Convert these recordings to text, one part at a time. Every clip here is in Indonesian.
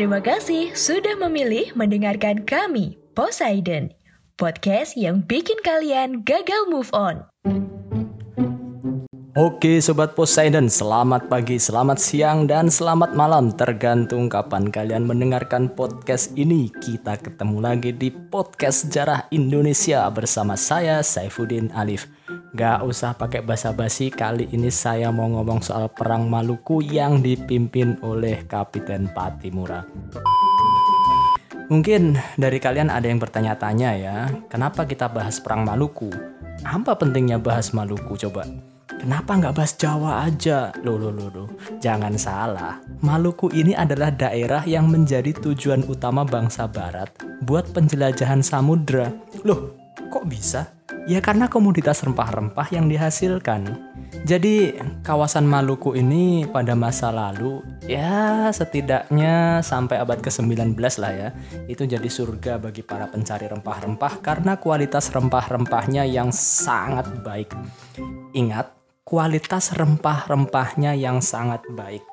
Terima kasih sudah memilih mendengarkan kami, Poseidon. Podcast yang bikin kalian gagal move on. Oke Sobat Poseidon, selamat pagi, selamat siang, dan selamat malam Tergantung kapan kalian mendengarkan podcast ini Kita ketemu lagi di Podcast Sejarah Indonesia Bersama saya, Saifuddin Alif Gak usah pakai basa-basi, kali ini saya mau ngomong soal Perang Maluku Yang dipimpin oleh Kapiten Patimura Mungkin dari kalian ada yang bertanya-tanya ya Kenapa kita bahas Perang Maluku? Apa pentingnya bahas Maluku coba? Kenapa nggak bahas Jawa aja? Loh, loh, loh, loh. Jangan salah. Maluku ini adalah daerah yang menjadi tujuan utama bangsa barat buat penjelajahan samudra. Loh, kok bisa? Ya karena komoditas rempah-rempah yang dihasilkan. Jadi kawasan Maluku ini pada masa lalu ya setidaknya sampai abad ke-19 lah ya. Itu jadi surga bagi para pencari rempah-rempah karena kualitas rempah-rempahnya yang sangat baik. Ingat, kualitas rempah-rempahnya yang sangat baik.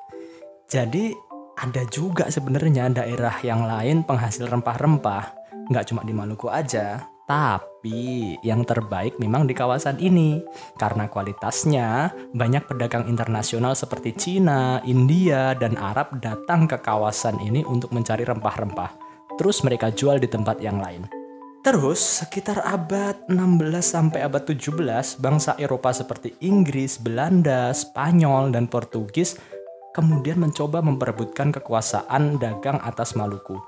Jadi ada juga sebenarnya daerah yang lain penghasil rempah-rempah, nggak cuma di Maluku aja, tapi yang terbaik memang di kawasan ini karena kualitasnya banyak pedagang internasional seperti Cina, India, dan Arab datang ke kawasan ini untuk mencari rempah-rempah. Terus mereka jual di tempat yang lain. Terus, sekitar abad 16 sampai abad 17, bangsa Eropa seperti Inggris, Belanda, Spanyol, dan Portugis kemudian mencoba memperebutkan kekuasaan dagang atas Maluku.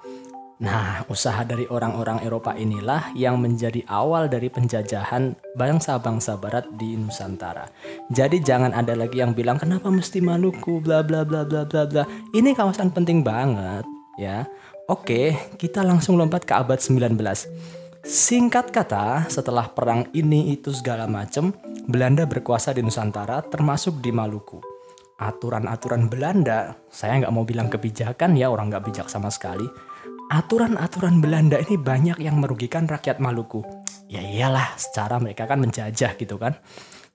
Nah, usaha dari orang-orang Eropa inilah yang menjadi awal dari penjajahan bangsa-bangsa barat di Nusantara. Jadi jangan ada lagi yang bilang kenapa mesti Maluku bla bla bla bla bla bla. Ini kawasan penting banget, ya. Oke, kita langsung lompat ke abad 19. Singkat kata, setelah perang ini itu segala macam, Belanda berkuasa di Nusantara termasuk di Maluku. Aturan-aturan Belanda, saya nggak mau bilang kebijakan ya orang nggak bijak sama sekali. Aturan-aturan Belanda ini banyak yang merugikan rakyat Maluku. Ya iyalah, secara mereka kan menjajah gitu kan.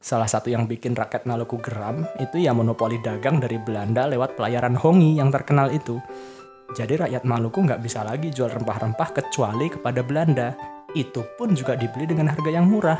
Salah satu yang bikin rakyat Maluku geram itu ya monopoli dagang dari Belanda lewat pelayaran Hongi yang terkenal itu. Jadi rakyat Maluku nggak bisa lagi jual rempah-rempah kecuali kepada Belanda. Itu pun juga dibeli dengan harga yang murah.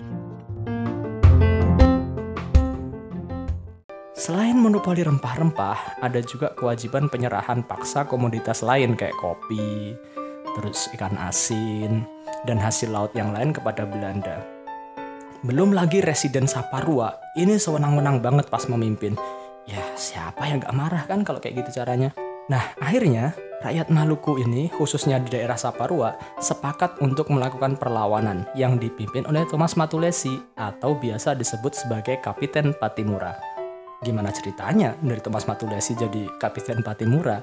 Selain monopoli rempah-rempah, ada juga kewajiban penyerahan paksa komoditas lain kayak kopi, terus ikan asin, dan hasil laut yang lain kepada Belanda. Belum lagi residen Saparua, ini sewenang-wenang banget pas memimpin. Ya siapa yang gak marah kan kalau kayak gitu caranya. Nah akhirnya rakyat Maluku ini khususnya di daerah Saparua sepakat untuk melakukan perlawanan yang dipimpin oleh Thomas Matulesi atau biasa disebut sebagai Kapiten Patimura. Gimana ceritanya dari Thomas Matulesi jadi Kapiten Patimura?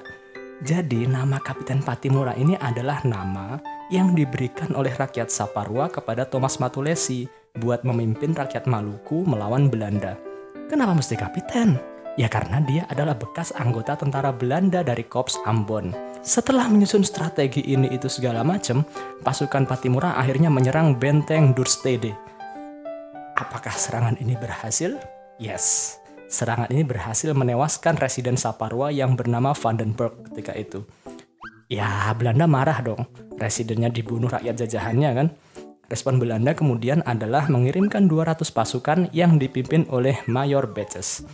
Jadi nama Kapiten Patimura ini adalah nama yang diberikan oleh rakyat Saparua kepada Thomas Matulesi buat memimpin rakyat Maluku melawan Belanda. Kenapa mesti kapiten? Ya karena dia adalah bekas anggota tentara Belanda dari Korps Ambon. Setelah menyusun strategi ini itu segala macam, pasukan Patimura akhirnya menyerang benteng Durstede. Apakah serangan ini berhasil? Yes, serangan ini berhasil menewaskan residen Saparua yang bernama Vandenberg ketika itu. Ya, Belanda marah dong. Residennya dibunuh rakyat jajahannya kan. Respon Belanda kemudian adalah mengirimkan 200 pasukan yang dipimpin oleh Mayor Betes.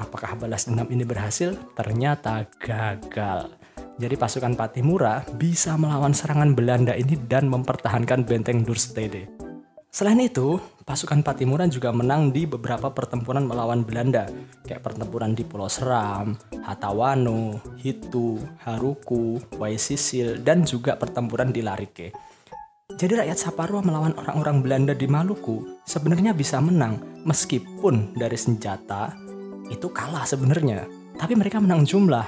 Apakah balas dendam ini berhasil? Ternyata gagal. Jadi pasukan Patimura bisa melawan serangan Belanda ini dan mempertahankan benteng Durstede. Selain itu, pasukan Patimura juga menang di beberapa pertempuran melawan Belanda, kayak pertempuran di Pulau Seram, Hatawano, Hitu, Haruku, Waisisil, dan juga pertempuran di Larike. Jadi rakyat Saparua melawan orang-orang Belanda di Maluku sebenarnya bisa menang meskipun dari senjata itu kalah sebenarnya. Tapi mereka menang jumlah.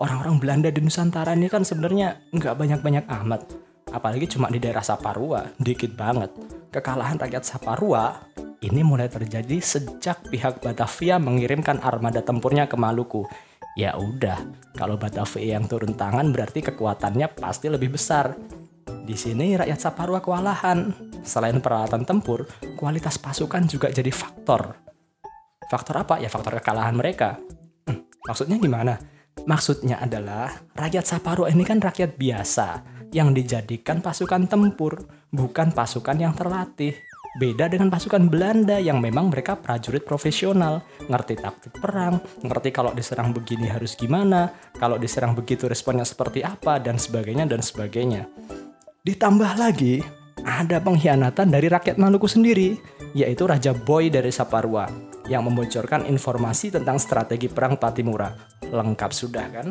Orang-orang Belanda di Nusantara ini kan sebenarnya nggak banyak-banyak amat. Apalagi cuma di daerah Saparua, dikit banget. Kekalahan rakyat Saparua ini mulai terjadi sejak pihak Batavia mengirimkan armada tempurnya ke Maluku. Ya udah, kalau Batavia yang turun tangan berarti kekuatannya pasti lebih besar. Di sini rakyat Saparua kewalahan. Selain peralatan tempur, kualitas pasukan juga jadi faktor. Faktor apa? Ya faktor kekalahan mereka. Hmm, maksudnya gimana? Maksudnya adalah rakyat Saparua ini kan rakyat biasa yang dijadikan pasukan tempur, bukan pasukan yang terlatih. Beda dengan pasukan Belanda yang memang mereka prajurit profesional, ngerti taktik perang, ngerti kalau diserang begini harus gimana, kalau diserang begitu responnya seperti apa, dan sebagainya dan sebagainya. Ditambah lagi, ada pengkhianatan dari rakyat Maluku sendiri, yaitu Raja Boy dari Saparua, yang membocorkan informasi tentang strategi perang Patimura. Lengkap sudah kan?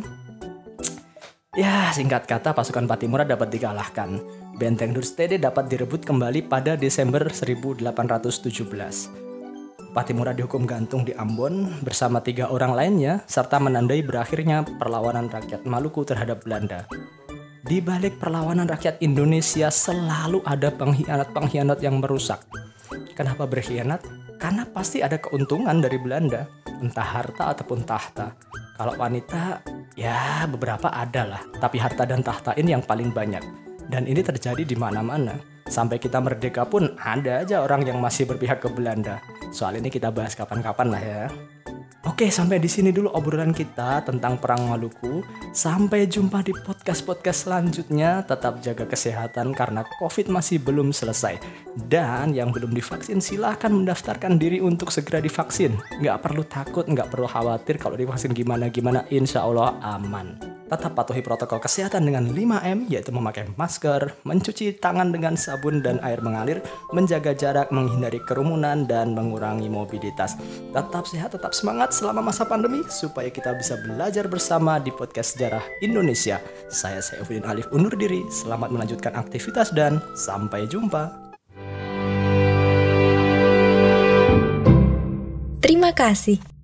Ya, singkat kata pasukan Patimura dapat dikalahkan. Benteng Durstede dapat direbut kembali pada Desember 1817. Patimura dihukum gantung di Ambon bersama tiga orang lainnya serta menandai berakhirnya perlawanan rakyat Maluku terhadap Belanda. Di balik perlawanan rakyat Indonesia selalu ada pengkhianat-pengkhianat yang merusak. Kenapa berkhianat? Karena pasti ada keuntungan dari Belanda, entah harta ataupun tahta. Kalau wanita, ya beberapa ada lah, tapi harta dan tahta ini yang paling banyak. Dan ini terjadi di mana-mana. Sampai kita merdeka pun ada aja orang yang masih berpihak ke Belanda. Soal ini kita bahas kapan-kapan lah ya. Oke, sampai di sini dulu obrolan kita tentang Perang Maluku. Sampai jumpa di podcast-podcast selanjutnya. Tetap jaga kesehatan karena COVID masih belum selesai. Dan yang belum divaksin silahkan mendaftarkan diri untuk segera divaksin. Nggak perlu takut, nggak perlu khawatir kalau divaksin gimana-gimana. Insya Allah aman. Tetap patuhi protokol kesehatan dengan 5M, yaitu memakai masker, mencuci tangan dengan sabun dan air mengalir, menjaga jarak, menghindari kerumunan, dan mengurangi mobilitas. Tetap sehat, tetap semangat selama masa pandemi, supaya kita bisa belajar bersama di podcast Sejarah Indonesia. Saya Saifuddin Alif undur diri, selamat melanjutkan aktivitas dan sampai jumpa. Terima kasih.